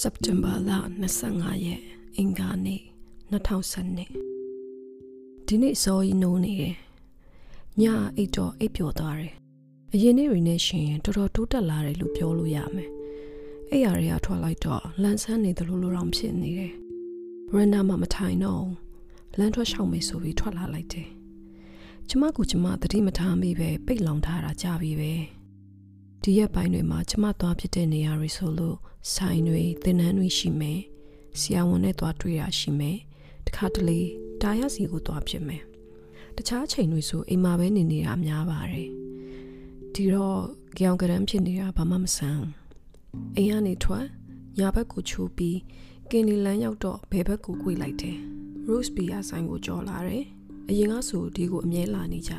စက်တင်ဘာလ25ရက်အင်္ဂါနေ့2012ဒီနေ့စောကြီးနိုးနေတယ်ညအိတ်တော့အိပ်ပျော်သွားတယ်အရင်နေ့တွေနဲ့ရှင်တော်တော်တိုးတက်လာတယ်လို့ပြောလို့ရမယ်အဲ့ရတွေကထွက်လိုက်တော့လန်ဆန်းနေသလိုလိုတော့ဖြစ်နေတယ်ရန်နာမမထိုင်တော့လန်ထွက်ရှောက်မယ်ဆိုပြီးထွက်လာလိုက်တယ်ကျမကကျမတတိမထားမိပဲပိတ်လောင်ထားတာကြာပြီပဲ ဒီရက်ပိုင်းတွေမှာကျမသွားဖြစ်တဲ့နေရာတွေဆိုလို့ဆိုင်တွေသင်တန်းတွေရှိမယ်ဆရာဝန်နဲ့သွားတွေ့ရရှိမယ်တခါတလေတာရစီကိုသွားဖြစ်မယ်တခြားချိန်တွေဆိုအိမ်မှာပဲနေနေတာများပါတယ်ဒီတော့ကြောင်ကရန်ဖြစ်နေတာဘာမှမဆန်းအိမ်ကနေထွက်ညာဘက်ကိုချိုးပြီးကင်လီလန်းရောက်တော့ဘယ်ဘက်ကိုကွေ့လိုက်တယ် Rose Beer ဆိုင်ကိုကြော်လာတယ်အရင်ကဆိုဒီကိုအမြဲလာနေကြ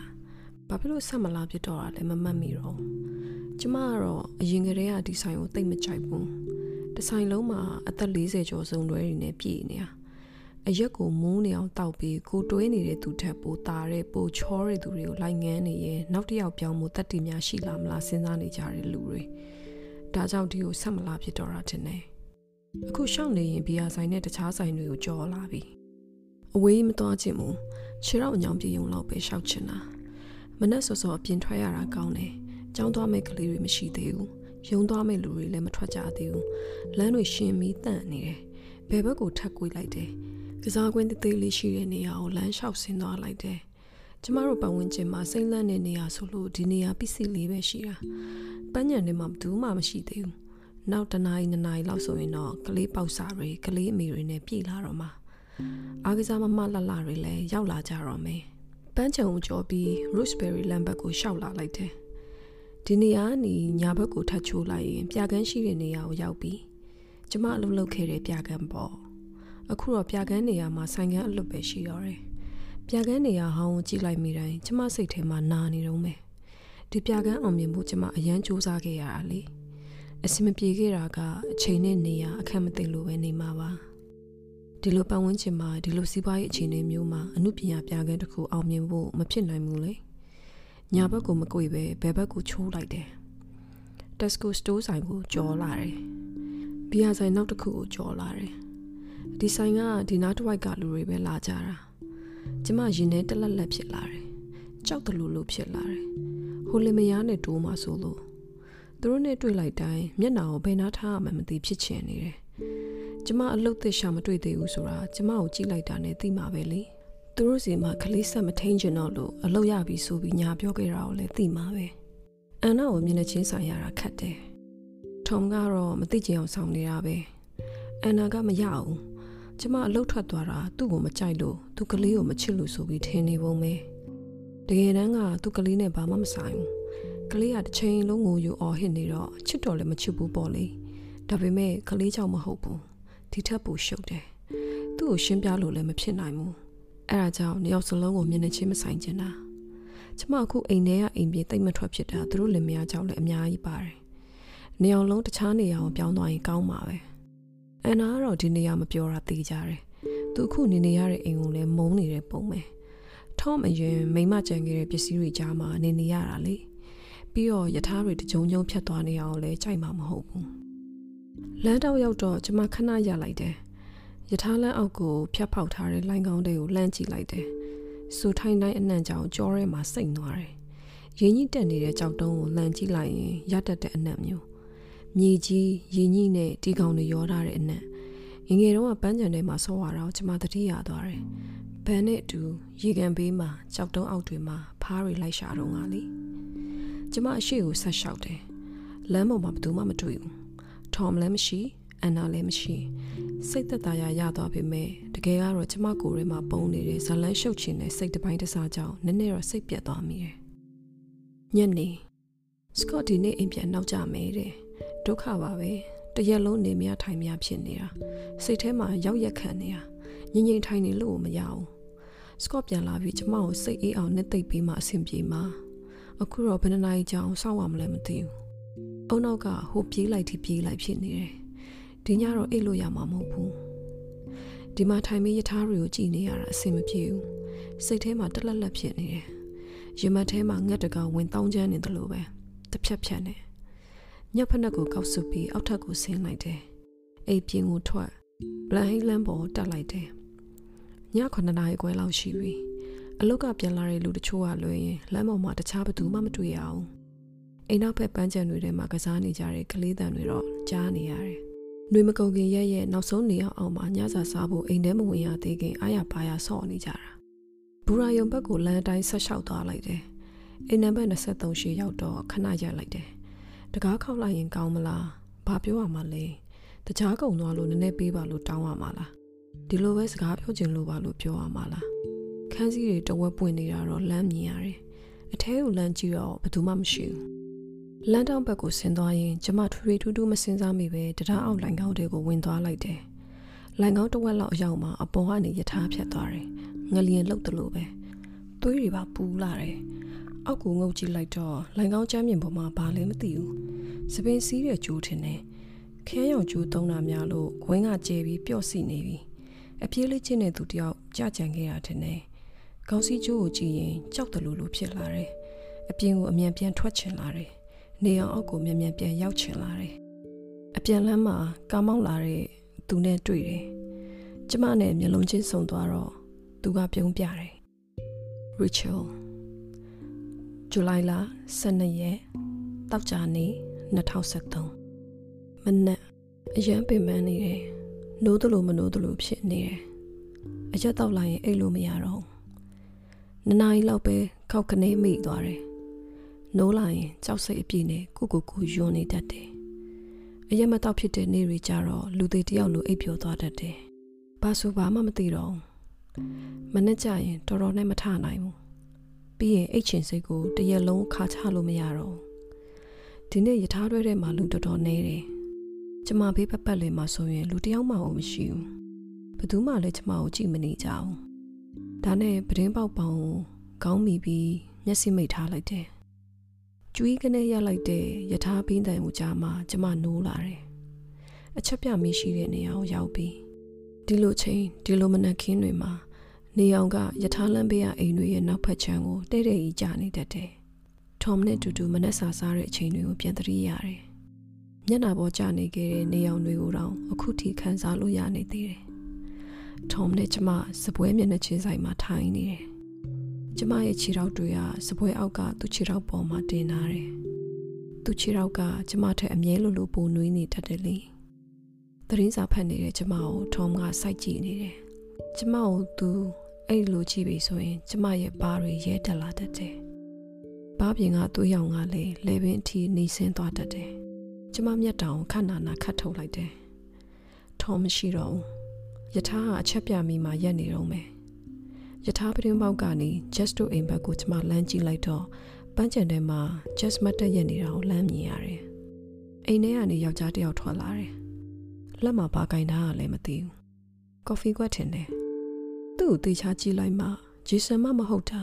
ဘာဖြစ်လို့ဆက်မလာဖြစ်တော့တာလဲမမှတ်မိတော့ ကျမကတော့အရင်ကတည်းကဒီဆိုင်ကိုတိတ်မကြိုက်ဘူးတဆိုင်လုံးမှာအသက်40ကျော်စုံတွဲတွေနဲ့ပြည့်နေတာအရက်ကိုမူးနေအောင်တောက်ပြီးကိုတွဲနေတဲ့သူထက်ပိုတာတဲ့ပိုချောတဲ့သူတွေကိုလိုက်ငန်းနေရင်နောက်တစ်ယောက်ပြောင်းမှုတတ်တည်များရှိလာမလားစဉ်းစားနေကြတဲ့လူတွေဒါကြောင့်ဒီကိုဆက်မလာဖြစ်တော့တာတင်နေအခုရှောက်နေရင်ဘီယာဆိုင်နဲ့တခြားဆိုင်တွေကိုကြော်လာပြီအဝေးမသွားချင်ဘူးခြေတော့အညောင်ပြေုံလောက်ပဲရှောက်ချင်တာမနဲ့စောစောအပြင်ထွက်ရတာကောင်းတယ် ကြောင်းသွားမဲ့ကလေးတွေမရှိသေးဘူးရုံသွားမဲ့လူတွေလည်းမထွက်ကြသေးဘူးလမ်းတွေရှင်းပြီးတန့်နေတယ်ဘယ်ဘက်ကိုထပ်ကွေးလိုက်တယ်ကစားကွင်းသေးသေးလေးရှိတဲ့နေရာကိုလမ်းလျှောက်ဆင်းသွားလိုက်တယ်ကျမတို့ပတ်ဝန်းကျင်မှာစိမ့်လန့်တဲ့နေရာဆိုလို့ဒီနေရာပစ္စည်းလေးပဲရှိတာပန်းညံထဲမှာဘူးမှမရှိသေးဘူးနောက်တနားရီနှစ်နာရီလောက်ဆိုရင်တော့ကလေးပေါက်စာတွေကလေးအမေတွေနဲ့ပြည်လာတော့မှာအားကစားမမလှလှတွေလည်းရောက်လာကြတော့မယ်ပန်းချံကိုကြောပြီး Roseberry လမ်းဘက်ကိုရှောက်လာလိုက်တယ် ဒီနေရာကနေညာဘက်ကိုထပ်ချိုးလိုက်ရင်ပြကန်းရှိတဲ့နေရာကိုရောက်ပြီးကျမအလုပ်လုပ်ခဲ့တဲ့ပြကန်းပေါ့အခုတော့ပြကန်းနေရာမှာဆိုင်ကန်းအလွတ်ပဲရှိတော့တယ်ပြကန်းနေရာဟောင်းကိုကြည့်လိုက်မိတိုင်းကျမစိတ်ထဲမှာနာနေတော့မယ်ဒီပြကန်းအောင်မြင်ဖို့ကျမအရန်စူးစမ်းခဲ့ရတာလေအစမပြေခဲ့တာကအချိန်နဲ့နေရာအခက်မသိလို့ပဲနေမှာပါဒီလိုပတ်ဝန်းကျင်မှာဒီလိုစီးပွားရေးအခြေအနေမျိုးမှာအမှုပညာပြကန်းတစ်ခုအောင်မြင်ဖို့မဖြစ်နိုင်ဘူးလေ ညာဘက်ကိုမကွေပဲဘယ်ဘက်ကိုချိုးလိုက်တယ် Tesco store ဆိုင်ကိုကြော်လာတယ်ဘီယာဆိုင်နောက်တစ်ခုကိုကြော်လာတယ်ဒီဆိုင်ကဒီနားတစ်ဝိုက်ကလူတွေပဲလာကြတာကျမရင်ထဲတလက်လက်ဖြစ်လာတယ်ကြောက်တယ်လို့လို့ဖြစ်လာတယ်ဟိုလင်မယားနဲ့တိုးမှဆိုလို့သူတို့နဲ့တွေ့လိုက်တိုင်းမျက်နှာကိုဘယ်နာထားမှမသိဖြစ်ချင်နေတယ်ကျမအလုတ်သစ်ရှာမတွေ့သေးဘူးဆိုတာကျမကိုကြည့်လိုက်တာနဲ့သိမှာပဲလေ သူတို့စီမှာကလေးဆက်မထိန်ကျင်တော့လို့အလုပ်ရပြီဆိုပြီးညာပြောခဲ့တာကိုလည်းသိမှာပဲအန်နာကိုမျက်နှာချင်းဆိုင်ရတာခက်တယ်ထုံကတော့မသိချင်အောင်ဆောင်နေတာပဲအန်နာကမရဘူးကျမအလုပ်ထွက်သွားတာသူ့ကိုမကြိုက်လို့သူကလေးကိုမချစ်လို့ဆိုပြီးထင်နေပုံပဲတကယ်တမ်းကသူကလေးနဲ့ဘာမှမဆိုင်ဘူးကလေးကတစ်ချိန်လုံးငိုယူအော်ဟစ်နေတော့ချစ်တော်လည်းမချစ်ဘူးပေါ့လေဒါပေမဲ့ကလေးကြောင့်မဟုတ်ဘူးဒီထက်ပိုရှုပ်တယ်သူ့ကိုရှင်းပြလို့လည်းမဖြစ်နိုင်ဘူး အဲ့ဒါကြောင့်နှစ်ယောက်စလုံးကိုမျက်နှာချင်းမဆိုင်ချင်တာကျမအခုအိမ်ထဲကအိမ်ပြေတိတ်မထွက်ဖြစ်တာသူတို့လင်မယားကြောင့်လည်းအများကြီးပါတယ်နေအောင်လုံးတခြားနေရာကိုပြောင်းသွားရင်ကောင်းပါပဲအန်နာကတော့ဒီနေရာမပြောတာသိကြတယ်သူအခုနေနေရတဲ့အိမ်ကိုလည်းမုန်းနေတဲ့ပုံပဲထော့မရင်မိမကြံခဲ့တဲ့ပစ္စည်းတွေကြားမှာနေနေရတာလေပြီးတော့ယထာတွေတကြုံကြုံဖြတ်သွားနေအောင်လည်းကြိုက်မှာမဟုတ်ဘူးလမ်းတော့ရောက်တော့ကျမခဏရလိုက်တယ် ယထာလန်းအောက်ကိုဖြတ်ဖောက်ထားတဲ့လိုင်းကောင်းတွေကိုလှမ်းကြည့်လိုက်တယ်။စူထိုင်းတိုင်းအနှံ့ကြောင်ကြောထဲမှာစိတ်သွားတယ်။ရင်းကြီးတက်နေတဲ့ကြောက်တုံးကိုလှမ်းကြည့်လိုက်ရင်ရတတ်တဲ့အနှံ့မျိုး။မြေကြီးရင်းကြီးနဲ့တီကောင်တွေရောထားတဲ့အနှံ့။ငငယ်တုန်းကပန်းချံထဲမှာဆောဝါတော့ကျမတတိရသွားတယ်။ဘန်နဲ့အတူရေကန်ဘေးမှာကြောက်တုံးအောက်တွေမှာဖားတွေလိုက်ရှာတော့ငါလေ။ကျမအရှိကိုဆက်လျှောက်တယ်။လမ်းပေါ်မှာဘယ်သူမှမတွေ့ဘူး။ထော်မလည်းမရှိ အန်နာလည်းမရှိစိတ်သက်သာရရသွားပေမဲ့တကယ်ကတော့ကျမကိုယ်ထဲမှာပုံနေတဲ့ဇလန်းရှုပ်ချင်တဲ့စိတ်တစ်ပိုင်းတစ်စားကြောင့်နည်းနည်းတော့စိတ်ပြတ်သွားမိတယ်ညနေစကော့ဒီနေ့အိမ်ပြန်နောက်ကြမယ်တဲ့ဒုက္ခပါပဲတရက်လုံးနေမရထိုင်မရဖြစ်နေတာစိတ်ထဲမှာရောက်ရက်ခံနေတာငြိမ်ငြိမ်ထိုင်နေလို့မရဘူးစကော့ပြန်လာပြီးကျမကိုစိတ်အေးအောင်နဲ့သိပ်ပြီးမှအဆင်ပြေမှာအခုတော့ဘယ်နှနာရီကြာအောင်စောင့်ရမလဲမသိဘူးအုံနောက်ကဟိုပြေးလိုက်ထိပြေးလိုက်ဖြစ်နေတယ် ဒီညတော့အိတ်လို့ရမှာမဟုတ်ဘူးဒီမှာထိုင်ပြီးရထားတွေကိုကြည်နေရတာအဆင်မပြေဘူးစိတ်ထဲမှာတလက်လက်ဖြစ်နေတယ်ရင်မထဲမှာငက်တကောင်ဝင်တောင်းချမ်းနေတယ်လို့ပဲတစ်ဖြတ်ဖြတ်နေညဖက်နှက်ကိုကောက်ဆုပ်ပြီးအောက်ထပ်ကိုဆင်းလိုက်တယ်အိမ်ပြင်ကိုထွက်ဘလန်ဟိလန်ပေါ်တက်လိုက်တယ်ည9နာရီခွဲလောက်ရှိပြီအလုတ်ကပြန်လာတဲ့လူတချို့ကလွှဲရင်လမ်းပေါ်မှာတခြားဘသူမှမတွေ့ရအောင်အိမ်နောက်ဘက်ပန်းချံတွေထဲမှာကစားနေကြတဲ့ကလေးတန်တွေတော့ကြားနေရတယ်။ နှွေမကုန်ခင်ရက်ရက်နောက်ဆုံးနေအောင်အောင်မှာညစာစားဖို့အိမ်ထဲမဝင်ရသေးခင်အားရပါရဆော့နေကြတာ။ဘူရာယုံဘက်ကိုလမ်းတိုင်းဆက်လျှောက်သွားလိုက်တယ်။အိမ်နံပါတ်23ရှေ့ရောက်တော့ခဏရက်လိုက်တယ်။တကားခောက်လိုက်ရင်ကောင်းမလား။ဘာပြောရမှာလဲ။တကြားကုံသွားလို့နည်းနည်းပေးပါလို့တောင်းရမှာလား။ဒီလိုပဲစကားပြောချင်လို့ပါလို့ပြောရမှာလား။ခန်းစည်းတွေတဝက်ပွင့်နေတာတော့လမ်းမြင်ရတယ်။အထဲကိုလမ်းကြည့်တော့ဘယ်သူမှမရှိဘူး။ လမ်းတောင်ဘက်ကိုဆင်းသွားရင်ကျမထွေထွေထူးထူးမစင်စားမိပဲတရားအောက်လိုင်ကောင်းတွေကိုဝင်သွားလိုက်တယ်။လိုင်ကောင်းတစ်ဝက်လောက်အရောက်မှာအပေါ်ကနေယထာဖြတ်သွားတယ်။ငလျင်လှုပ်တယ်လို့ပဲ။သွေးတွေပါပူလာတယ်။အောက်ကိုငုပ်ကြည့်လိုက်တော့လိုင်ကောင်းချမ်းမြေပေါ်မှာဘာလဲမသိဘူး။စပင်စီးတဲ့ကျိုးထင်တယ်။ခဲရောင်ကျိုးသုံးတာများလို့ခွင်းကကျဲပြီးပျော့စီနေပြီ။အပြေးလေးချင်းတဲ့သူတယောက်ကြကြံခဲ့တာထင်တယ်။ကောင်းစီကျိုးကိုကြည့်ရင်ကြောက်တယ်လို့လို့ဖြစ်လာတယ်။အပြင်ကိုအမြန်ပြန်ထွက်ချင်လာတယ်။ နေအောင်အောက်ကိုမြန်မြန်ပြန်ရောက်ချင်လာတယ်။အပြန်လမ်းမှာကားမောက်လာတဲ့သူနဲ့တွေ့တယ်။ကျမနဲ့မျက်လုံးချင်းဆုံသွားတော့သူကပြုံးပြတယ်။ Rachel ဇူလိုင်လ12ရက်တောက်ကြနေ့2023မနက်အရန်ပင်ပန်းနေတယ်။နိုးတယ်လို့မနိုးတယ်လို့ဖြစ်နေတယ်။အရက်တော့လိုက်ရင်အိတ်လို့မရတော့ဘူး။နှစ်နာရီလောက်ပဲခောက်ကနေမိသွားတယ်။ နိုးလာရင်ကြောက်စိတ်အပြည့်နဲ့ကိုကိုကိုယွန်းနေတတ်တယ်။အရက်မတော့ဖြစ်တဲ့နေ့တွေကြတော့လူသေးတယောက်လိုအိပ်ပျော်သွားတတ်တယ်။ဘာဆိုဘာမှမသိတော့မနဲ့ကြရင်တော်တော်နဲ့မထနိုင်ဘူး။ပြီးရင်အိတ်ချင်စိတ်ကိုတရက်လုံးခါချလို့မရတော့ဒီနေ့ယထာတွဲထဲမှာလူတော်တော်နေတယ်။ကျမဘေးပတ်ပတ်လေးမှာဆိုရင်လူတယောက်မှမရှိဘူး။ဘယ်သူမှလည်းကျမကိုကြည့်မနေကြဘူး။ဒါနဲ့ပဒင်းပေါက်ပေါင်ခေါင်းမိပြီးမျက်စိမိတ်ထားလိုက်တယ် ကျွေးကနေရလိုက်တဲ့ယထာပင်းတန်ကိုကြားမှာကျမနိုးလာတယ်။အချက်ပြမီးရှိတဲ့နေရာကိုရောက်ပြီးဒီလိုချိန်ဒီလိုမနက်ခင်းတွေမှာနေအောင်ကယထာလမ်းဘေးကအိမ်တွေရဲ့နောက်ဖက်ခြမ်းကိုတဲ့တဲ့ကြီးကြာနေတတ်တယ်။ထော်မနဲ့တူတူမနက်စာစားတဲ့အချိန်တွေကိုပြန်သတိရတယ်။မျက်နှာပေါ်ကျနေခဲ့တဲ့နေအောင်တွေကိုတော့အခုထိခံစားလို့ရနေသေးတယ်။ထော်မနဲ့ကျမစပွဲမျက်နှာချင်းဆိုင်မှာထိုင်နေတယ်။ ကျမရဲ့ခြေထောက်တွေကစပွဲအောက်ကသူ့ခြေထောက်ပေါ်မှာတင်ထားတယ်။သူ့ခြေထောက်ကကျမထက်အမြဲလိုလိုပိုနွေးနေတတ်တယ်လေ။သတင်းစာဖတ်နေတဲ့ကျမကိုထုံကစိုက်ကြည့်နေတယ်။ကျမကိုသူအဲ့လိုကြည့်ပြီဆိုရင် ကျမရဲ့ဘားတွေရဲတက်လာတတ်တယ်။ဘားပြင်ကသွေးရောင်ကလည်းလေပင်အထိနေဆင်းသွားတတ်တယ်။ကျမမျက်တောင်ခဏနာခတ်ထုတ်လိုက်တယ်။ထုံမရှိတော့ဘူး။ယထာကအချက်ပြမိမှရက်နေတော့မယ် ယထာပရင်ပေါက်ကနေ just တို့အိမ်ဘက်ကိုကျမလမ်းကြည့်လိုက်တော့ပန်းချံထဲမှာ just မတ်တက်ရက်နေတာကိုလမ်းမြင်ရတယ်။အိမ်ထဲကနေယောက်ျားတစ်ယောက်ထွက်လာတယ်။လက်မှာဘာကင်ထားရလဲမသိဘူး။ကော်ဖီကွက်ထင်တယ်။သူ့ကိုတေချာကြည့်လိုက်မှဂျေဆန်မမဟုတ်တာ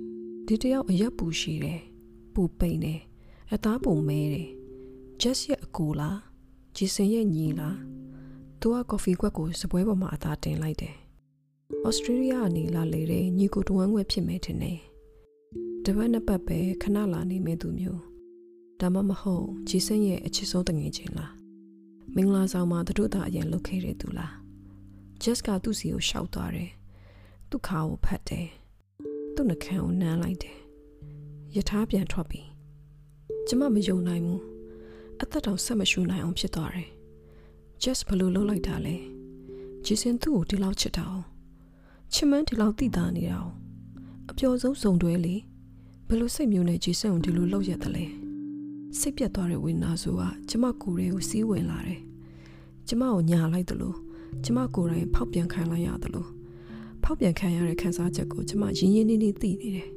။ဒီတယောက်အရက်ပူရှိတယ်။ပူပိန်တယ်။အသားပုံမဲတယ်။ just ရဲ့အကူလား။ဂျေဆန်ရဲ့ညီလား။သူကကော်ဖီကွက်ကိုစပွဲပေါ်မှာအသာတင်လိုက်တယ် ဩစတြေးလျကနေလာလေတဲ့ညီကိုတဝမ်းခွဲဖြစ်မယ်ထင်တယ်။တပတ်နှစ်ပတ်ပဲခဏလာနေမယ်သူမျိုး။ဒါမှမဟုတ်ဂျီဆန်ရဲ့အချစ်ဆုံးတငယ်ချင်းလား။မင်္ဂလာဆောင်မှာတို့တာအရင်လုတ်ခဲ့တဲ့သူလား။ Jess ကသူ့စီကိုရှောက်သွားတယ်။သူ့ခါကိုဖတ်တယ်။သူ့နှကန်းကိုနမ်းလိုက်တယ်။ယထာပြန်ထွက်ပြီ။ကျမမယုံနိုင်ဘူး။အသက်တောင်ဆက်မရှူနိုင်အောင်ဖြစ်သွားတယ်။ Jess ဘလို့လှုပ်လိုက်တာလဲ။ဂျီဆန်သူ့ကိုဒီလောက်ချစ်တာအောင် ချစ်မန်းဒီလောက်တိတာနေတာ哦အပျော်ဆုံးစုံတွဲလေဘယ်လိုစိတ်မျိုးနဲ့ဂျေဆန်ကိုဒီလိုလောက်ရက်တယ်လဲစိတ်ပြတ်သွားတဲ့ဝိညာဉ်ဆိုကကျမကိုယ်တွေကိုစီးဝင်လာတယ်ကျမကိုညာလိုက်တယ်လို့ကျမကိုယ်တိုင်ဖောက်ပြန်ခံလိုက်ရတယ်လို့ဖောက်ပြန်ခံရတဲ့ခံစားချက်ကိုကျမရင်းရင်းနှီးနှီးသိနေတယ်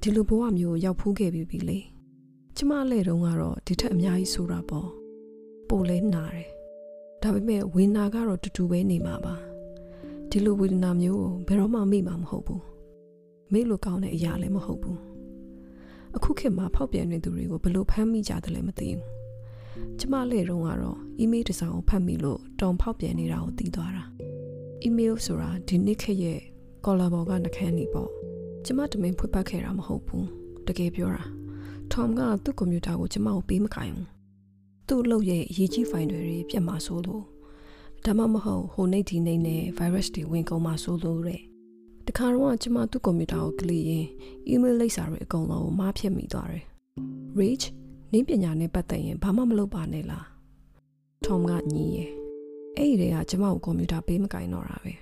ဒီလိုဘဝမျိုးရောက်ဖူးခဲ့ပြီပြီလေကျမလည်းတုန်းကတော့ဒီထက်အများကြီးဆိုတာပေါ့ပိုလဲနာတယ်ဒါပေမဲ့ဝိညာဉ်ကတော့တူတူပဲနေမှာပါ ဒီလိုဝေဒနာမျိုးကိုဘယ်တော့မှမေ့မှာမဟုတ်ဘူးမေ့လို့ကောင်းတဲ့အရာလည်းမဟုတ်ဘူးအခုခေတ်မှာဖောက်ပြန်နေသူတွေကိုဘယ်လိုဖမ်းမိကြတယ်လဲမသိဘူးကျမလေတုန်းကတော့အီးမေးလ်တစ်စောင်ကိုဖတ်မိလို့တောင်ဖောက်ပြန်နေတာကိုသိသွားတာအီးမေးလ်ဆိုတာဒီနေ့ခေတ်ရဲ့ကော်လာဘော်ကနှခမ်းနေပေါ့ကျမတမင်ဖွင့်ပတ်ခဲ့တာမဟုတ်ဘူးတကယ်ပြောတာထောမ်ကသူ့ကွန်ပျူတာကိုကျမကိုပေးမခိုင်းဘူးသူ့လုပ်ရဲ့အရေးကြီးဖိုင်တွေပြတ်မှာဆိုလို့ ဒါမှမဟုတ်ဟိုနေဒီနေနဲ့ virus တွေဝင်ကုန်မှာဆိုလို့တဲ့တခါတော့ကျမသူ့ကွန်ပျူတာကိုကလစ်ရင် email လိပ်စာတွေအကုန်လုံးမားဖြစ်မိသွားတယ် reach နင်းပညာနဲ့ပတ်သက်ရင်ဘာမှမလုပ်ပါနဲ့လား Tom ကညီးရဲ့အဲ့ဒီတည်းကကျမကိုကွန်ပျူတာပေးမကင်တော့တာပဲ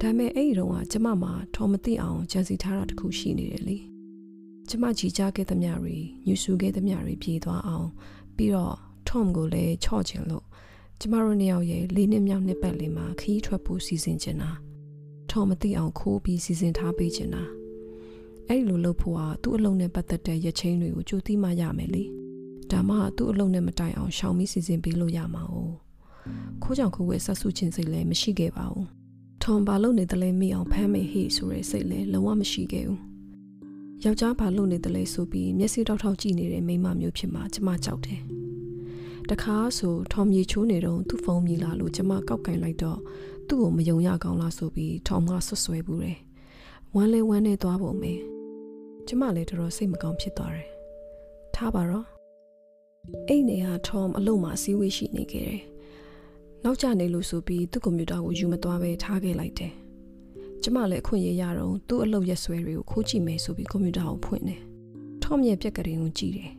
ဒါပေမဲ့အဲ့ဒီတော့ကကျမမှာ Tom မသိအောင်ကြံစီထားတာတခုရှိနေတယ်လေကျမကြီးကြားခဲ့သမျှတွေညှူဆူခဲ့သမျှတွေပြေးသွားအောင် ပြီးတော့ Tom ကိုလည်းချော့ချင်လို့ ကျမတို့နှစ်ယောက်ရဲ့လေးနှစ်မြောက်နှစ်ပတ်လေးမှာခီးထွက်ဖို့စီစဉ်ချင်တာထော်မသိအောင်ခိုးပြီးစီစဉ်ထားပေးချင်တာအဲ့လိုလုပ်ဖို့ဟာသူ့အလုံးနဲ့ပတ်သက်တဲ့ရချင်းတွေကိုကြိုသိမှရမယ်လေဒါမှသူ့အလုံးနဲ့မတိုင်အောင်ရှောင်ပြီးစီစဉ်ပေးလို့ရမှာ哦ခိုးကြောင်ခိုးဝဲဆက်စုချင်းစိတ်လည်းမရှိခဲ့ပါဘူးထော်ဘာလုပ်နေတယ်လဲမိအောင်ဖမ်းမေဟိဆိုတဲ့စိတ်လည်းလုံးဝမရှိခဲ့ဘူးယောက်ျားဘာလုပ်နေတယ်လဲဆိုပြီးမျက်စိတောက်ထောက်ကြည့်နေတဲ့မိန်းမမျိုးဖြစ်မှကျမကြောက်တယ် တခါဆိုထော်မြေချိုးနေတော့သူ့ဖုန်းမြည်လာလို့ကျမကောက်ကင်လိုက်တော့သူ့ကိုမယုံရကောင်းလားဆိုပြီးထော်မဆွဆွဲဘူးတယ်ဝမ်းလဲဝမ်းနေသွားပုံပဲကျမလည်းတော်တော်စိတ်မကောင်းဖြစ်သွားတယ်ထားပါတော့အဲ့နေဟာထော်အလုံးမှာစီးဝေးရှိနေခဲ့တယ်နောက်ကျနေလို့ဆိုပြီးသူ့ကွန်ပျူတာကိုယူမသွားပဲထားခဲ့လိုက်တယ်ကျမလည်းအခွင့်အရေးရတော့သူ့အလုပ်ရက်ဆွဲတွေကိုခိုးကြည့်မယ်ဆိုပြီးကွန်ပျူတာကိုဖွင့်တယ်ထော်ရဲ့ပြက်ကလေးကိုကြည့်တယ်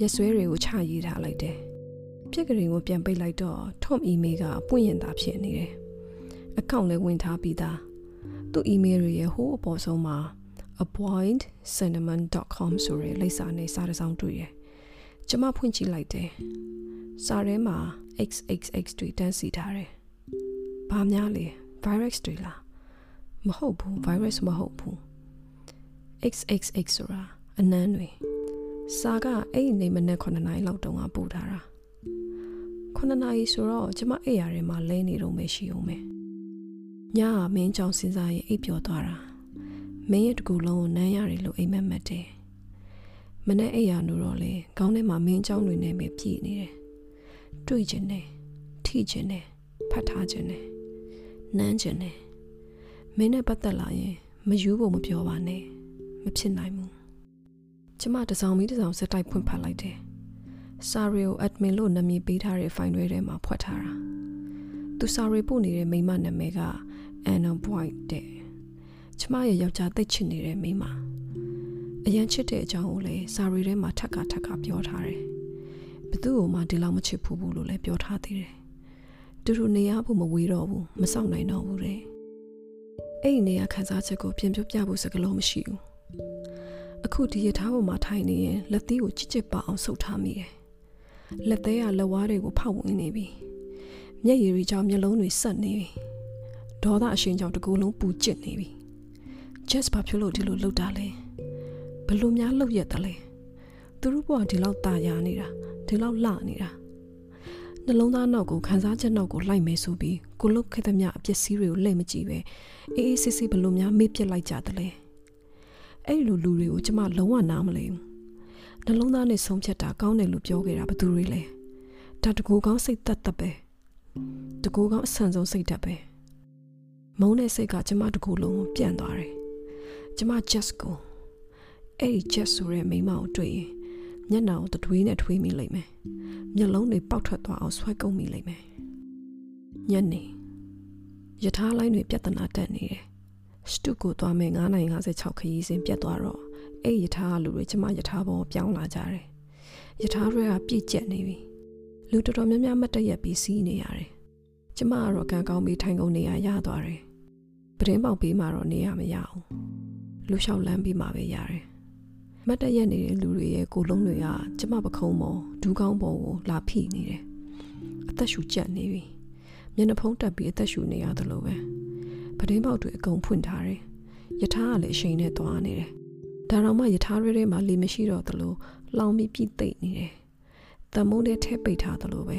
ရက်ဆွဲတွေကိုချရေးထားလိုက်တယ် ပြက်ကလေးကိုပြန်ပိတ်လိုက်တော့ Tom email ကပွင့်ရင်သာဖြစ်နေတယ်။အကောင့်လည်းဝင်ထားပြီးသား။သူ့ email ရဲ့ဟိုးအပေါ်ဆုံးမှာ appointcinnamon.com ဆိုတဲ့လိပ်စာနဲ့စာတစ်စောင်းတွေ့ရယ်။ကျွန်မဖွင့်ကြည့်လိုက်တယ်။စာထဲမှာ xxx တွေတန်းစီထားတယ်။ဘာများလဲ virus တွေလား။မဟုတ်ဘူး virus မဟုတ်ဘူး။ xxx ဆိုတာအနမ်းတွေစာကအဲ့ဒီနေမနဲ့9နိုင်လောက်တုန်းကပို့ထားတာ။ 9နာရီဆိုတော့ကျမအိပ်ရာထဲမှာလဲနေတော့မှရှိအောင်မယ်ညကမင်းကြောင့်စဉ်းစားရင်အိပ်ပျော်သွားတာမင်းရဲ့တကူလုံးကိုနမ်းရတယ်လို့အိမ်မက်မက်တယ်မနဲ့အိပ်ရာနိုးတော့လေခေါင်းထဲမှာမင်းကြောင့်တွေနဲ့ပဲပြည့်နေတယ်တွေ့ကျင်တယ်ထိကျင်တယ်ဖတ်ထားကျင်တယ်နမ်းကျင်တယ်မင်းနဲ့ပတ်သက်လာရင်မယူဖို့မပြောပါနဲ့မဖြစ်နိုင်ဘူးကျမတစောင်းမီးတစောင်းစက်တိုက်ဖွင့်ဖတ်လိုက်တယ် စာရီကို admin လို့နာမည်ပေးထားတဲ့ file တွေထဲမှာဖွက်ထားတာသူစာရီပို့နေတဲ့မိမနာမည်က Anna White တဲ့ကျမရဲ့ယောက်ျားသိချစ်နေတဲ့မိမအရန်ချစ်တဲ့အကြောင်းကိုလည်းစာရီထဲမှာထပ်ကထပ်ကပြောထားတယ်ဘသူ့ကိုမှဒီလောက်မချစ်ဘူးဘူးလို့လည်းပြောထားသေးတယ်သူတို့နေရဖို့မဝေးတော့ဘူးမစောင့်နိုင်တော့ဘူးတဲ့အဲ့ဒီနေရာခန်းစားချက်ကိုပြင်ပြပြဖို့စကလုံးမရှိဘူးအခုဒီရထားပေါ်မှာထိုင်နေရင်လက်သီးကိုချစ်ချစ်ပါအောင်ဆုပ်ထားမိတယ် လက်သေးကလက်ဝါးတွေကိုဖောက်ဝင်နေပြီမျက်ရည်တွေကြောင့်မျက်လုံးတွေဆက်နေပြီဒေါသအရှင်ကြောင့်တကူလုံးပူကျစ်နေပြီ just ဘာဖြစ်လို့ဒီလိုလုပ်တာလဲဘလို့များလုပ်ရက်တယ်လဲသူတို့ဘဝဒီလောက်ตาရနေတာဒီလောက်လှနေတာနှလုံးသားနောက်ကိုခန်းစားချက်နောက်ကိုလိုက်မယ်ဆိုပြီးကိုလုတ်ခဲ့သမျှအပစ္စည်းတွေကိုလှည့်မကြည့်ပဲအေးအေးဆေးဆေးဘလို့များမေ့ပြစ်လိုက်ကြတယ်လဲအဲ့လိုလူတွေကိုကျမလုံးဝနားမလဲဘူး နှလုံးသားနဲ့ဆုံးဖြတ်တာကောင်းတယ်လို့ပြောခဲ့တာဘသူတွေလဲဒါတကူကောင်းစိတ်သက်သက်ပဲတကူကောင်းအဆန်ဆုံးစိတ်သက်ပဲမုန်းတဲ့စိတ်ကကျမတကူလုံးကိုပြန့်သွားတယ်ကျမ just ကိုအဲ့ဒီ just ဆိုတဲ့မိမကိုတွေ့ရင်မျက်နှာကိုတတွေးနဲ့ထွေးမိလိမ့်မယ်မျက်လုံးတွေပေါက်ထွက်သွားအောင်ဆွဲကုန်မိလိမ့်မယ်ညနေယထာလိုင်းတွေပြဿနာတက်နေတယ်စတုကိုသွားမယ်9:56ခရီးစဉ်ပြတ်သွားတော့ အဲ့ယထာလူတွေကျမယထာဘောပြောင်းလာကြတယ်ယထာတွေကပြည့်ကျက်နေပြီလူတော်တော်များများမတ်တရက်ပြီးစီးနေရတယ်ကျမကတော့ကံကောင်းပြီးထိုင်ကုန်နေရရသွားတယ်ပတင်းပေါက်ပြီးမှတော့နေရမရအောင်လူလျှောက်လန်းပြီးမှပဲရတယ်မတ်တရက်နေတဲ့လူတွေရဲ့ကိုလုံးတွေကကျမပခုံးပေါ်ဒူးကောင်းပေါ်ကိုလာဖိနေတယ်အသက်ရှူကျက်နေပြီမျက်နှာဖုံးတက်ပြီးအသက်ရှူနေရသလိုပဲပတင်းပေါက်တွေအကုန်ဖွင့်ထားတယ်ယထာကလည်းအရှိန်နဲ့သွားနေတယ် ဒါတော့မှယထာရဲထဲမှာလေမရှိတော့သလိုလောင်ပြီးပြည့်သိမ့်နေတယ်။တမုန်းတဲ့ထဲပိတ်ထားသလိုပဲ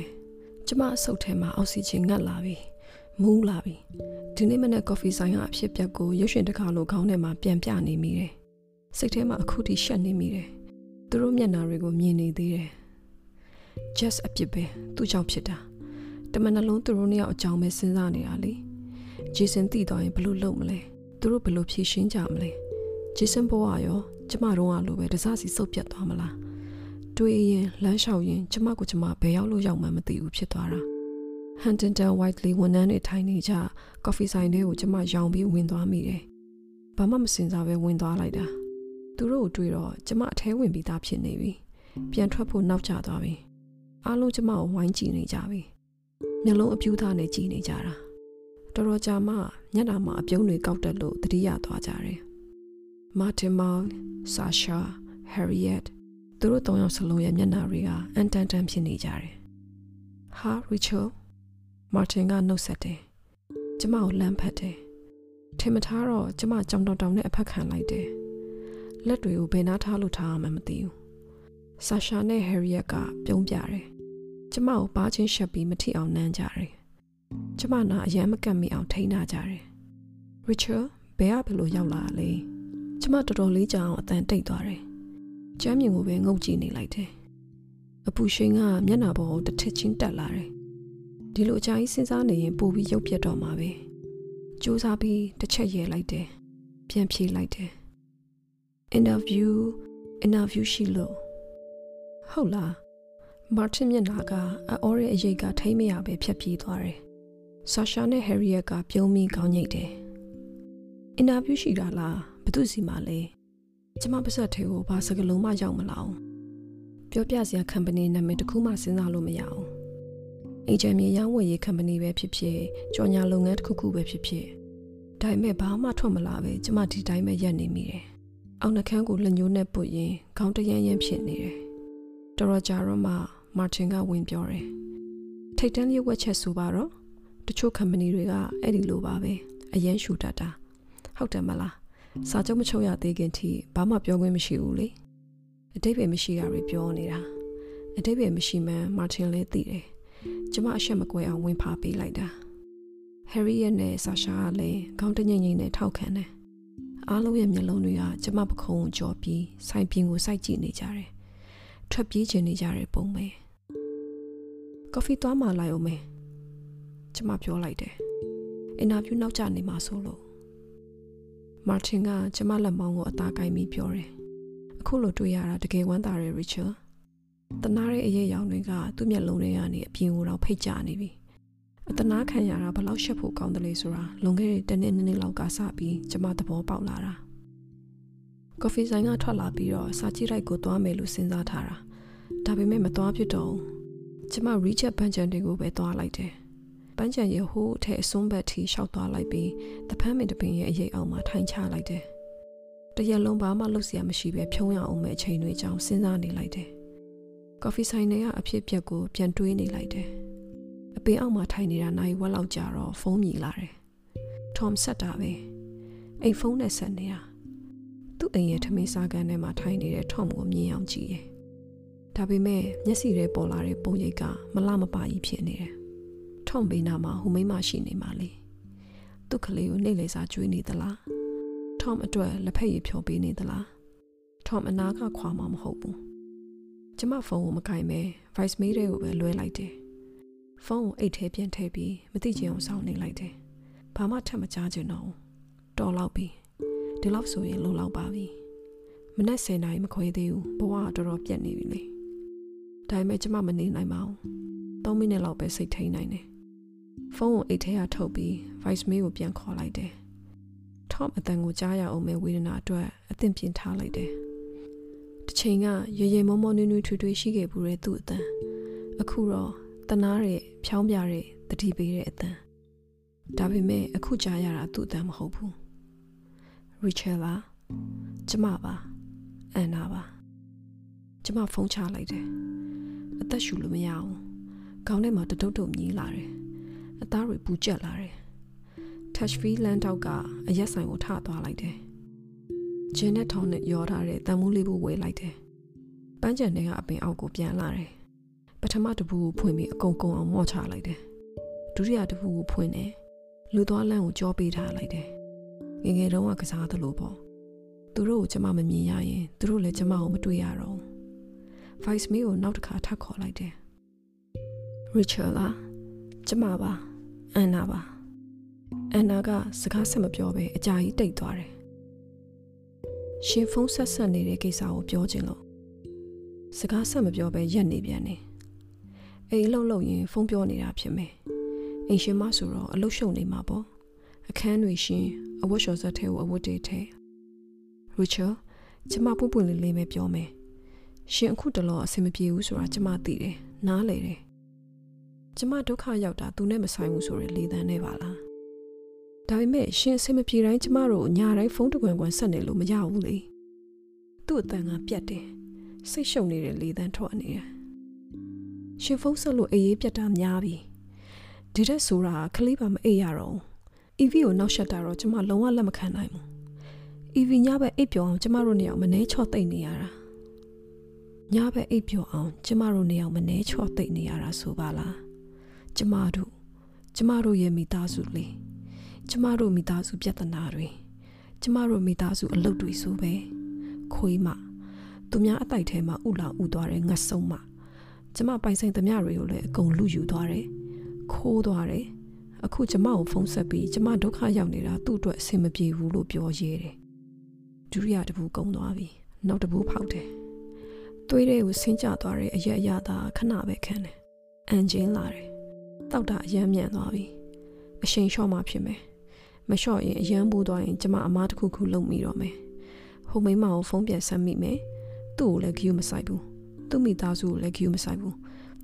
ကျမအဆုတ်ထဲမှာအောက်ဆီဂျင်ငတ်လာပြီ။မူးလာပြီ။ဒီနေ့မနေ့ကော်ဖီဆိုင်ကအဖြစ်ပြက်ကိုရွှေရှင်တကားလိုခေါင်းထဲမှာပြန်ပြနေမိတယ်။စိတ်ထဲမှာအခုထိရှက်နေမိတယ်။သူတို့မျက်နှာတွေကိုမြင်နေသေးတယ်။ just အပြစ်ပဲသူ့ကြောင့်ဖြစ်တာ။တမန်နှလုံးသူတို့နှစ်ယောက်အကြောင်းပဲစဉ်းစားနေတာလေ။ဂျေဆန်သိသွားရင်ဘလို့လုပ်မလဲ။သူတို့ဘလို့ဖြေရှင်းကြမလဲ။ ဂျေဆန်ဘဝရောကျမတို့ကလိုပဲတစားစီစုပ်ပြတ်သွားမလားတွေးရင်လမ်းလျှောက်ရင်ကျမကိုကျမဘယ်ရောက်လို့ရောက်မှမသိဘူးဖြစ်သွားတာ Huntington Whiteley ဝန်ထမ်းတွေထိုင်နေကြကော်ဖီဆိုင်ထဲကိုကျမရောင်ပြီးဝင်သွားမိတယ်။ဘာမှမစင်စားပဲဝင်သွားလိုက်တာ။သူတို့ကိုတွေ့တော့ကျမအထဲဝင်ပြီးသားဖြစ်နေပြီ။ပြန်ထွက်ဖို့နောက်ကျသွားပြီ။အားလုံးကျမကိုဝိုင်းကြည့်နေကြပြီ။မျက်လုံးအပြူးသားနဲ့ကြည့်နေကြတာ။တော်တော်ကြာမှညနာမှာအပြုံးတွေကောက်တက်လို့တတိယသွားကြတယ်။ Martin Mal, Sasha, Harriet သူတို့သုံးယောက်စလုံးရဲ့မျက်နှာတွေကအန်တန်တန်ဖြစ်နေကြတယ်။ဟာ Rachel မာတင်ကနှုတ်ဆက်တယ်။ကျမကိုလမ်းဖက်တယ်။ထင်မထားတော့ကျမကြောင်တောင်တောင်နဲ့အဖက်ခံလိုက်တယ်။လက်တွေကိုဘယ်နာထားလို့ထားမှမသိဘူး။ဆာရှာနဲ့ဟယ်ရီယက်ကပြုံးပြတယ်။ကျမကိုပါချင်းရှက်ပြီးမထိအောင်နမ်းကြတယ်။ကျမနာအယမ်းမကတ်မိအောင်ထိန်းထားကြတယ်။ Richard ဘယ်ကဘယ်လိုရောက်လာလဲ။ ကျမတော်တော်လေးကြာအောင်အတန်တိတ်သွားတယ်။ကျမ်းမြင်ကိုပဲငုတ်ကြည့်နေလိုက်တယ်။အပူရှိန်ကမျက်နှာပေါ်ကိုတစ်ထစ်ချင်းတက်လာတယ်ဒီလိုအကြိုင်းစဉ်းစားနေရင်ပို့ပြီးရုပ်ပြတ်တော့မှာပဲစူးစမ်းပြီးတစ်ချက်ရဲလိုက်တယ်ပြန်ဖြေလိုက်တယ် interview interview ရှိလို့ဟုတ်လားမာတင်မျက်နှာကအော်ရဲ့အရေးကထိမ့်မရပဲဖြတ်ပြေးသွားတယ်ဆာရှာနဲ့ဟယ်ရီယက်ကပြုံးပြီးခေါင်းညိတ်တယ်အင်တာဗျူးရှိတာလား ဘသူစီမှာလဲကျမပါဆက်သေးကိုဘာစကလုံးမှရောက်မလာအောင်ပြောပြစရာ company နာမည်တစ်ခုမှစဉ်းစားလို့မရအောင်အေဂျင့်မြေရောင်းဝယ်ရေး company ပဲဖြစ်ဖြစ်ကြော်ညာလုပ်ငန်းတစ်ခုခုပဲဖြစ်ဖြစ်ဒါပေမဲ့ဘာမှထွက်မလာပဲကျမဒီတိုင်းပဲရက်နေမိတယ်။အောင်နှခမ်းကိုလက်ညှိုးနဲ့ပုတ်ရင်ခေါင်းတရမ်းရမ်းဖြစ်နေတယ်။တော်တော်ကြာတော့မှမာတင်ကဝင်ပြောတယ်။ထိတ်တန်းလေးဝက်ချက်ဆိုပါတော့တချို့ company တွေကအဲ့ဒီလိုပါပဲအရန်ရှူတတ်တာဟုတ်တယ်မလား စာချုပ်မချုပ်ရသေးခင်ထိဘာမှပြောခွင့်မရှိဘူးလေအတိတ်ပဲမရှိတာတွေပြောနေတာအတိတ်ပဲမရှိမှန်းမာတင်လည်းသိတယ်ကျမအရှက်မကွဲအောင်ဝင်ဖာပေးလိုက်တာဟယ်ရီရဲ့နဲ့ဆာရှာကလည်းခေါင်းတငိမ့်ငိမ့်နဲ့ထောက်ခံတယ်အားလုံးရဲ့မျက်လုံးတွေကကျမပခုံးကိုကြော်ပြီးဆိုင်ပြင်းကိုစိုက်ကြည့်နေကြတယ်ထွက်ပြေးချင်နေကြတဲ့ပုံပဲကော်ဖီသွားမှလိုက်အောင်မယ်ကျမပြောလိုက်တယ်အင်တာဗျူးနောက်ကျနေမှာဆိုလို့ မာတင်ကကျမလက်မောင်းကိုအသားကိုင်းပြီးပြောတယ်အခုလိုတွေ့ရတာတကယ်ဝမ်းသာတယ်ရီချယ်တနာတဲ့အရေးရောင်တွေကသူ့မျက်လုံးတွေကနေအပြင်ကိုတော့ဖိတ်ကြနေပြီအတနာခံရတာဘလောက်ရှက်ဖို့ကောင်းတယ်လေဆိုတာလွန်ခဲ့တဲ့တနေ့နှစ်နှစ်လောက်ကစပြီးကျမသဘောပေါက်လာတာကော်ဖီဆိုင်ကထွက်လာပြီးတော့စာကြည့်လိုက်ကိုသွားမယ်လို့စဉ်းစားထားတာဒါပေမဲ့မသွားဖြစ်တော့ကျမ recheck ဘန်ချန်တွေကိုပဲသွားလိုက်တယ် ပန်းချန်ရဟိုးအထက်အစွန်းဘက်ထိရှောက်သွားလိုက်ပြီးတဖမ်းမင်တပင်ရဲ့အရေးအောင်မှာထိုင်ချလိုက်တယ်တရက်လုံးဘာမှလုပ်စရာမရှိပဲဖြုံးရအောင်မဲ့အချိန်တွေကြောင့်စဉ်းစားနေလိုက်တယ်ကော်ဖီဆိုင်ထဲကအဖြစ်ပြက်ကိုပြန်တွေးနေလိုက်တယ်။အပင်အောက်မှာထိုင်နေတာနိုင်ဝက်လောက်ကြာတော့ဖုန်းမြည်လာတယ်။ Tom ဆက်တာပဲ။အိမ်ဖုန်းနဲ့ဆက်နေတာ။သူ့အိမ်ရဲ့ထမင်းစားကန်းထဲမှာထိုင်နေတဲ့ Tom ကိုမြင်အောင်ကြည့်ရဲ့။ဒါပေမဲ့မျက်စိထဲပေါ်လာတဲ့ပုံရိပ်ကမလမပါကြီးဖြစ်နေတယ်။ Tom ဘေးနာမှာဟိုမိမရှိနေမှလေ။သူ့ကလေးကိုနှိပ်လေစာကျွေးနေသလား။ Tom အတွက်လက်ဖက်ရည်ဖြော်ပေးနေသလား။ Tom အနာကခွာမှာမဟုတ်ဘူး။ကျမဖုန်းကိုမကင်ပဲ voice mail တွေကိုပဲလွှဲလိုက်တယ်ဖုန်းကိုအိတ်ထဲပြန်ထည့်ပြီးမသိချင်အောင်စောင့်နေလိုက်တယ်ဘာမှထပ်မကြားချင်တော့တော်လောက်ပြီဒီလောက်ဆိုရင်လုံလောက်ပါပြီမနက်10နာရီမခွဲသေးဘူးဘဝကတော်တော်ပြက်နေပြီလေဒါပေမဲ့ကျမမနေနိုင်ပါဘူး3မိနစ်လောက်ပဲစိတ်ထိန်နိုင်တယ် ဖုန်းကိုအိတ်ထဲကထုတ်ပြီး voice mail ကိုပြန်ခေါ်လိုက်တယ် Tom အတန်ကိုကြားရအောင်မဲ့ဝေဒနာအတွက်အသင့်ပြင်ထားလိုက်တယ်တစ်ချိန်ကရေရေမောမောနွေးနွေးထွေးထွေးရှိခဲ့ဘူးတဲ့သူ့အတန်အခုတော့တနာတဲ့ဖြောင်းပြတဲ့တတိပေးတဲ့အတန်ဒါပေမဲ့အခုကြားရတာသူ့အတန်မဟုတ်ဘူးရီချယ်လာကျမပါအန်နာပါကျမဖုန်းချလိုက်တယ်အသက်ရှူလို့မရအောင်ခေါင်းထဲမှာတတုတ်တုတ်မြည်လာတယ် အသားတွေပူကျက်လာတယ် touch fee လမ်းတောက်ကအရက်ဆိုင်ကိုထသွားလိုက်တယ်ဂျင်းနဲ့ထောင်းနဲ့ရောထားတဲ့တန်မိုးလေးဘူးဝယ်လိုက်တယ်။ပန်းချန်တွေကအပင်အောက်ကိုပြန်လာတယ်။ပထမတပူကိုဖွင့်ပြီးအကုန်ကုန်အောင်မော့ချလိုက်တယ်။ဒုတိယတပူကိုဖွင့်တယ်။လူသွားလမ်းကိုကြောပေးထားလိုက်တယ်။ငငယ်တုန်းကကစားသလိုပေါ့။သူတို့ကိုကျမမမြင်ရရင်သူတို့လည်းကျမကိုမတွေ့ရတော့ဘူး။ Vice Me ကိုနောက်တစ်ခါထပ်ခေါ်လိုက်တယ်။ Richard လား ကျမပါအန်နာပါအန်နာကစကားဆက်မပြောဘဲအကြာကြီးတိတ်သွားတယ်ရှင်ဖုန်းဆက်ဆက်နေတဲ့ကိစ္စကိုပြောချင်လို့စကားဆက်မပြောဘဲရက်နေပြန်နေအိမ်လှုပ်လှုပ်ရင်ဖုန်းပြောနေတာဖြစ်မယ်အိမ်ရှင်မဆိုတော့အလုရှုံနေမှာပေါ့အခန်းတွေရှင်အဝတ်လျှော်စက်ထဲကိုအဝတ်တွေထဲရူချယ်ကျမပွပွလေးလေးပဲပြောမယ်ရှင်အခုတလောအဆင်မပြေဘူးဆိုတာကျမသိတယ်နားလေတယ် ကျမဒုက္ခရောက်တာသူနဲ့မဆိုင်ဘူးဆိုရယ်လေတန်းနဲ့ပါလားဒါပေမဲ့ရှင်အဆင်မပြေတိုင်းကျမတို့ညာတိုင်းဖုန်းတကွန်ကွန်ဆက်နေလို့မရဘူးလေသူ့အတန်ကပြတ်တယ်စိတ်ရှုပ်နေတဲ့လေတန်းထွက်နေတယ်ရှင်ဖုန်းဆက်လို့အေးအေးပြတ်တာများပြီဒီတဲ့ဆိုတာခလေးပါမအေးရတော့ EV ကိုနောက်ဆက်တာတော့ကျမလုံးဝလက်မခံနိုင်ဘူး EV ညဘက်အိပ်ပျော်အောင်ကျမတို့နေအောင်မနှဲချော့သိမ့်နေရတာညဘက်အိပ်ပျော်အောင်ကျမတို့နေအောင်မနှဲချော့သိမ့်နေရတာဆိုပါလား ကျမတို့ကျမတို့ရဲ့မိသားစုလေးကျမတို့မိသားစုပြဿနာတွေကျမတို့မိသားစုအလုပ်တွေဆိုပဲခွေးမသူများအတိုက်ထဲမှာဥလောင်ဥသွားတဲ့ငတ်ဆုံးမကျမပိုင်ဆိုင်သမျှတွေကိုလည်းအကုန်လူယူသွားတယ်ခိုးသွားတယ်အခုကျမကိုဖုန်းဆက်ပြီးကျမဒုက္ခရောက်နေတာသူ့အတွက်အဆင်မပြေဘူးလို့ပြောရဲတယ်ဒုတိယတပူကုံသွားပြီနောက်တပူဖောက်တယ်သွေးတွေကိုဆင်းကျသွားတဲ့အရက်အရသာခဏပဲခံတယ်အန်ဂျင်းလာတယ် တောက်တာအယမ်းမြန်သွားပြီအရှိန်လျှော့မှဖြစ်မယ်မလျှော့ရင်အယမ်းပူသွားရင်ကျမအမားတစ်ခုခုလုံမိတော့မယ်ဟိုမိမကိုဖုန်းပြန်ဆက်မိမယ်သူ့ကိုလည်းဂယူမဆိုင်ဘူးသူ့မိသားစုကိုလည်းဂယူမဆိုင်ဘူး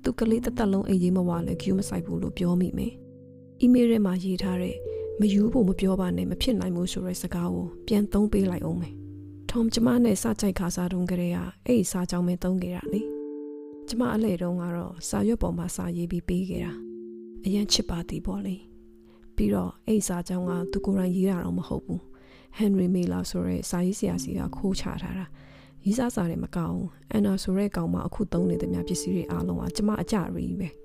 သူကလေးတစ်သက်လုံးအိမ်ကြီးမဝလည်းဂယူမဆိုင်ဘူးလို့ပြောမိမယ်အီးမေးလ်ထဲမှာရေးထားတဲ့မယူဖို့မပြောပါနဲ့မဖြစ်နိုင်ဘူးဆိုတဲ့စကားကိုပြန်သုံးပေးလိုက်အောင်မယ်။ထုံကျမနဲ့စကြိုက်ခါစားတုန်းကလေးကအဲ့ဒီစာကြောင်းပဲသုံးခဲ့တာလေ။ကျမအလဲတုန်းကတော့စာရွက်ပေါ်မှာစာရေးပြီးပေးခဲ့တာ။ အရန်ချစ်ပါသည်ပေါ့လေ။ပြီးတော့အဲ့ဒီစာကြောင်းကသူကိုယ်တိုင်ရေးတာတော့မဟုတ်ဘူး။ Henry Miller ဆိုတဲ့စာရေးဆရာစီကခိုးချထားတာ။ရေးစားစာတွေမကောင်းဘူး။အန်နာဆိုတဲ့ကောင်မအခုသုံးနေတဲ့များပစ္စည်းတွေအားလုံးကကျမအကြရီပဲ။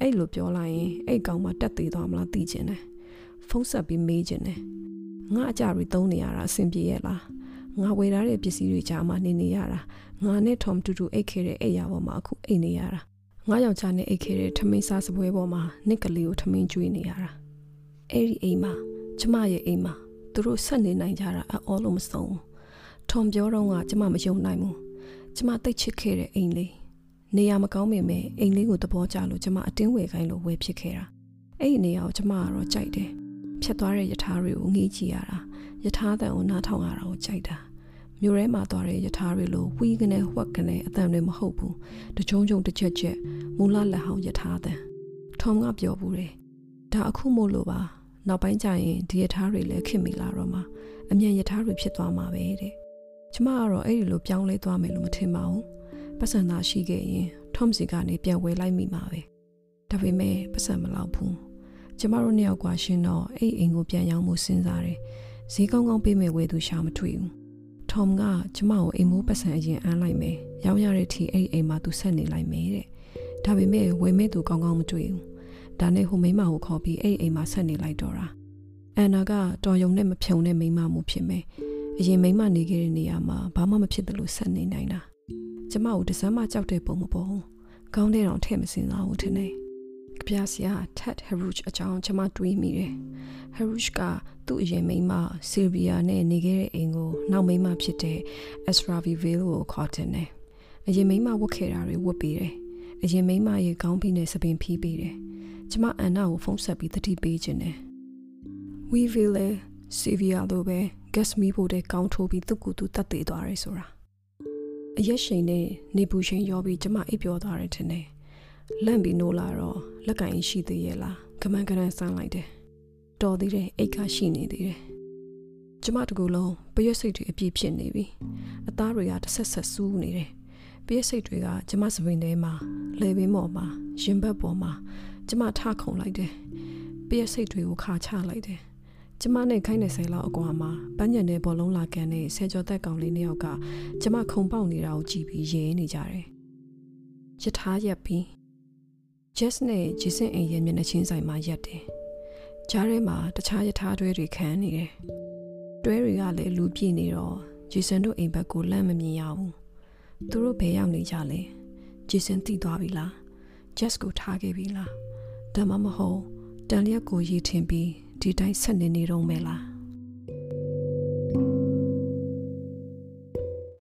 အဲ့လိုပြောလိုက်ရင်အဲ့ကောင်မှတက်သေးသွားမလားသိချင်တယ်ဖုန်းဆက်ပြီးမေးချင်တယ်ငါအကြရီသုံးနေရတာအဆင်ပြေရဲ့လားငါဝယ်ထားတဲ့ပစ္စည်းတွေကြားမှာနေနေရတာငါနဲ့ထုံတူတူအိတ်ခဲ့တဲ့အိတ်ရပေါ်မှာအခုအိတ်နေရတာ ငါယောက်ျားနဲ့အိတ်ခဲ့တဲ့ထမင်းစားစပွဲပေါ်မှာနစ်ကလေးကိုထမင်းကျွေးနေရတာအဲ့ဒီအိမ်မှာကျမရဲ့အိမ်မှာသူတို့ဆက်နေနိုင်ကြတာအော်လို့မဆုံးထုံပြောတော့ကကျမမယုံနိုင်ဘူးကျမတိတ်ချစ်ခဲ့တဲ့အိမ်လေးနေရာမကောင်းပေမဲ့အိမ်လေးကိုသဘောကျလို့ကျမအတင်းဝယ်ခိုင်းလို့ဝယ်ဖြစ်ခဲ့တာအဲ့ဒီနေရာကိုကျမကတော့ကြိုက်တယ်ဖြတ်သွားတဲ့ယထာတွေကိုငေးကြည့်ရတာယထာတန်ကိုနားထောင်ရတာကိုကြိုက်တာ မြို့ထဲမှာသွားတဲ့ယထာတွေလိုဝီးကနေဝှက်ကနေအတန်တွေမဟုတ်ဘူးတကြုံကြုံတစ်ချက်ချက်မူလလက်ဟောင်းယထာတန်ထုံကပြောဘူးတယ်ဒါအခုမို့လို့ပါနောက်ပိုင်းကျရင်ဒီယထာတွေလည်းခင်မိလာတော့မှအမြန်ယထာတွေဖြစ်သွားမှာပဲတဲ့ကျမကတော့အဲ့ဒီလိုပြောင်းလဲသွားမယ်လို့မထင်ပါဘူးပတ်စံသာရှိခဲ့ရင်ထုံးစီကနေပြန်ဝယ်လိုက်မိမှာပဲဒါပေမဲ့ပတ်စံမလောက်ဘူးကျမတို့နှစ်ယောက်ကရှင်တော့အဲ့အိမ်ကိုပြန်ရောက်မှုစဉ်းစားတယ်ဈေးကောင်းကောင်းပေးမယ်ဝယ်သူရှာမတွေ့ဘူး ထုံကကျမကိုအိမ်မိုးပတ်စံအရင်အမ်းလိုက်မယ်ရောင်းရတဲ့ထီအဲ့အိမ်မှာသူဆက်နေလိုက်မယ်တဲ့ဒါပေမဲ့ဝယ်မဲ့သူကောင်းကောင်းမတွေ့ဘူးဒါနဲ့ဟိုမိမကိုခေါ်ပြီးအဲ့အိမ်မှာဆက်နေလိုက်တော့တာအန်နာကတော်ယုံနဲ့မဖြုံတဲ့မိမမှုဖြစ်မယ်အရင်မိမနေခဲ့တဲ့နေရာမှာဘာမှမဖြစ်တယ်လို့ဆက်နေနိုင်တာကျမကိုတစမ်းမကြောက်တဲ့ပုံမပေါ်ဘူး။ကောင်းတဲ့တော့ထည့်မစင်စားဘူးထင်တယ်။ ကြပြဆရာ Ted Haruch အကြောင်းကျမတွေးမိတယ်။ Haruch ကသူ့အရင်မိန်းမ Sylvia နဲ့နေခဲ့တဲ့အိမ်ကိုနောက်မိန်းမဖြစ်တဲ့ Esraviville ကိုခေါ်တင်တယ်။အရင်မိန်းမဝတ်ခဲ့တာတွေဝတ်ပေးတယ်။အရင်မိန်းမရဲ့ခေါင်းပြီးနဲ့စပင်ဖီးပေးတယ်။ကျမအန်နာကိုဖုန်းဆက်ပြီးတတိပေးခြင်းတယ်။ Weeville Sylvia တို့ပဲ gas မီးဖို့တဲ့ကောင်းထိုးပြီးသူ့ကိုယ်သူတတ်သေးသွားတယ်ဆိုတာ။အရက်ရှိန်နဲ့နေပူချိန်ရောပြီးကျမအိပ်ပျော်သွားတယ်ထင်တယ် လန့်ပြီးနိုးလာတော့လက်ကင်ရှိသေးရဲ့လားကမန်ကရန်ဆန်းလိုက်တယ်တော်သေးတယ်အိတ်ကရှိနေသေးတယ်ကျမတကူလုံးပရွက်စိတ်တွေအပြည့်ဖြစ်နေပြီအသားတွေကတစ်ဆက်ဆက်စူးနေတယ်ပရွက်စိတ်တွေကကျမစပင်ထဲမှာလေပင်ပေါ်မှာရင်ဘတ်ပေါ်မှာကျမထခုံလိုက်တယ်ပရွက်စိတ်တွေကိုခါချလိုက်တယ်ကျမနဲ့ခိုင်းနေဆဲလောက်အကွာမှာပန်းညံတဲ့ဘောလုံးလာကန်နဲ့ဆဲကျော်သက်ကောင်လေးနှစ်ယောက်ကကျမခုံပေါက်နေတာကိုကြည့်ပြီးရဲနေကြတယ်။ယထာရက်ပြီး Jess နဲ့ Jason အိမ်ရဲ့မျက်နှာချင်းဆိုင်မှာရက်တယ်။ကြားထဲမှာတခြားယထာတွဲတွေခံနေတယ်။တွဲတွေကလည်းလူပြည့်နေတော့ Jason တို့အိမ်ဘက်ကိုလမ်းမမြင်ရဘူး။သူတို့ဘယ်ရောက်နေကြလဲ။ Jason သိသွားပြီလား။ Jess ကိုထားခဲ့ပြီလား။ဒါမှမဟုတ်တန်လျက်ကိုရည်ထင်ပြီးဒီတိုင်းဆက်နေနေတော့မယ်လား